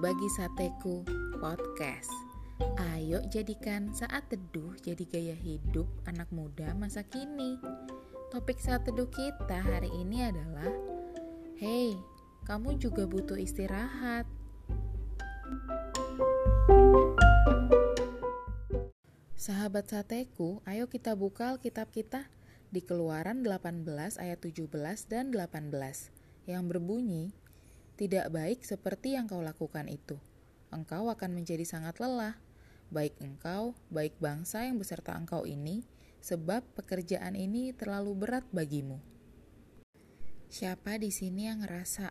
Berbagi Sateku Podcast. Ayo jadikan saat teduh jadi gaya hidup anak muda masa kini. Topik saat teduh kita hari ini adalah Hey, kamu juga butuh istirahat. Sahabat sateku, ayo kita buka kitab kita di Keluaran 18 ayat 17 dan 18 yang berbunyi, tidak baik seperti yang kau lakukan itu. Engkau akan menjadi sangat lelah, baik engkau, baik bangsa yang beserta engkau ini, sebab pekerjaan ini terlalu berat bagimu. Siapa di sini yang ngerasa,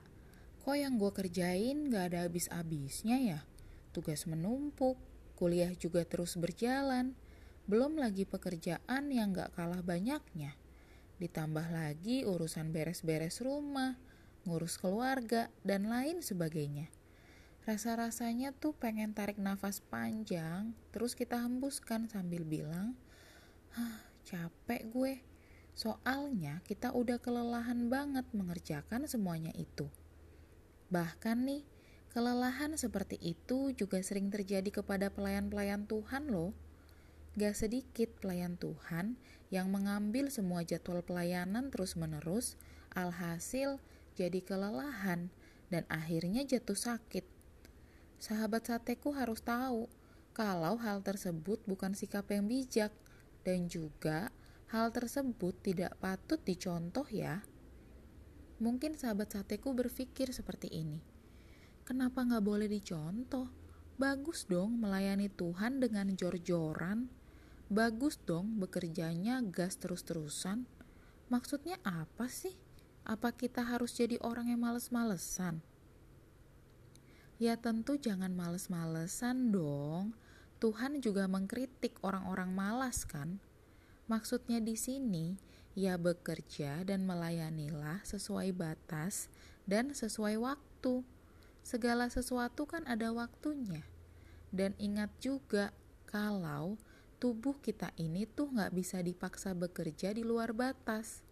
kok yang gue kerjain gak ada habis-habisnya ya? Tugas menumpuk, kuliah juga terus berjalan, belum lagi pekerjaan yang gak kalah banyaknya. Ditambah lagi urusan beres-beres rumah, ngurus keluarga, dan lain sebagainya. Rasa-rasanya tuh pengen tarik nafas panjang, terus kita hembuskan sambil bilang, Hah, capek gue. Soalnya kita udah kelelahan banget mengerjakan semuanya itu. Bahkan nih, kelelahan seperti itu juga sering terjadi kepada pelayan-pelayan Tuhan loh. Gak sedikit pelayan Tuhan yang mengambil semua jadwal pelayanan terus-menerus, alhasil jadi kelelahan, dan akhirnya jatuh sakit. Sahabat sateku harus tahu kalau hal tersebut bukan sikap yang bijak, dan juga hal tersebut tidak patut dicontoh ya. Mungkin sahabat sateku berpikir seperti ini. Kenapa nggak boleh dicontoh? Bagus dong melayani Tuhan dengan jor-joran. Bagus dong bekerjanya gas terus-terusan. Maksudnya apa sih? Apa kita harus jadi orang yang males-malesan? Ya tentu jangan males-malesan dong. Tuhan juga mengkritik orang-orang malas kan? Maksudnya di sini, ya bekerja dan melayanilah sesuai batas dan sesuai waktu. Segala sesuatu kan ada waktunya. Dan ingat juga kalau tubuh kita ini tuh nggak bisa dipaksa bekerja di luar batas.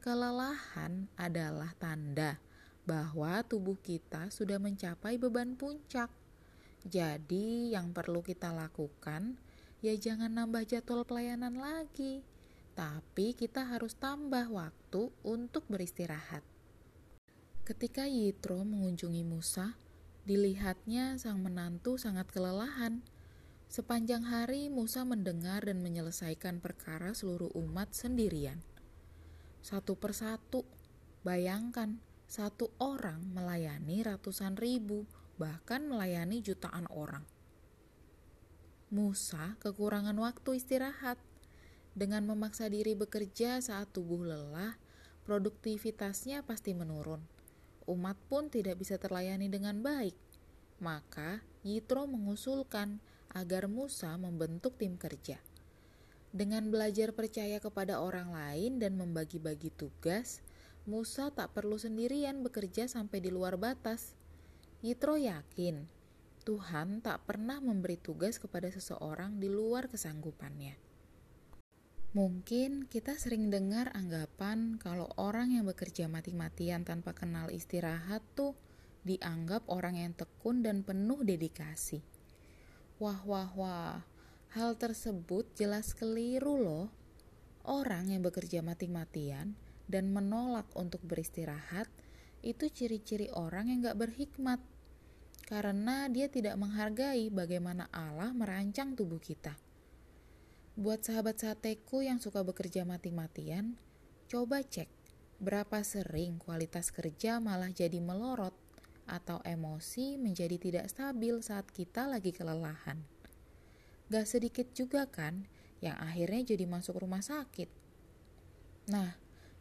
Kelelahan adalah tanda bahwa tubuh kita sudah mencapai beban puncak. Jadi, yang perlu kita lakukan ya jangan nambah jadwal pelayanan lagi, tapi kita harus tambah waktu untuk beristirahat. Ketika Yitro mengunjungi Musa, dilihatnya sang menantu sangat kelelahan. Sepanjang hari Musa mendengar dan menyelesaikan perkara seluruh umat sendirian satu persatu. Bayangkan, satu orang melayani ratusan ribu, bahkan melayani jutaan orang. Musa kekurangan waktu istirahat. Dengan memaksa diri bekerja saat tubuh lelah, produktivitasnya pasti menurun. Umat pun tidak bisa terlayani dengan baik. Maka, Yitro mengusulkan agar Musa membentuk tim kerja. Dengan belajar percaya kepada orang lain dan membagi-bagi tugas, Musa tak perlu sendirian bekerja sampai di luar batas. Yitro yakin Tuhan tak pernah memberi tugas kepada seseorang di luar kesanggupannya. Mungkin kita sering dengar anggapan kalau orang yang bekerja mati-matian tanpa kenal istirahat tuh dianggap orang yang tekun dan penuh dedikasi. Wah, wah, wah, Hal tersebut jelas keliru loh. Orang yang bekerja mati-matian dan menolak untuk beristirahat itu ciri-ciri orang yang gak berhikmat. Karena dia tidak menghargai bagaimana Allah merancang tubuh kita. Buat sahabat sateku yang suka bekerja mati-matian, coba cek berapa sering kualitas kerja malah jadi melorot atau emosi menjadi tidak stabil saat kita lagi kelelahan. Gak sedikit juga kan yang akhirnya jadi masuk rumah sakit. Nah,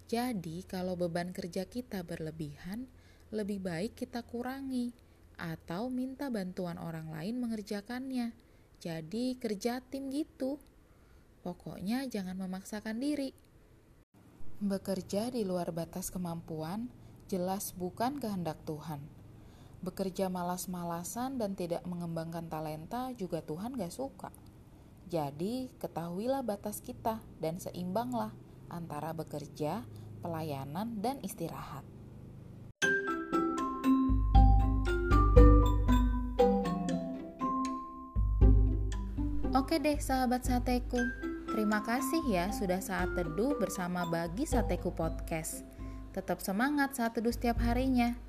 jadi kalau beban kerja kita berlebihan, lebih baik kita kurangi atau minta bantuan orang lain mengerjakannya. Jadi kerja tim gitu. Pokoknya jangan memaksakan diri. Bekerja di luar batas kemampuan jelas bukan kehendak Tuhan bekerja malas-malasan dan tidak mengembangkan talenta juga Tuhan gak suka. Jadi, ketahuilah batas kita dan seimbanglah antara bekerja, pelayanan, dan istirahat. Oke deh, sahabat sateku. Terima kasih ya sudah saat teduh bersama bagi Sateku Podcast. Tetap semangat saat teduh setiap harinya.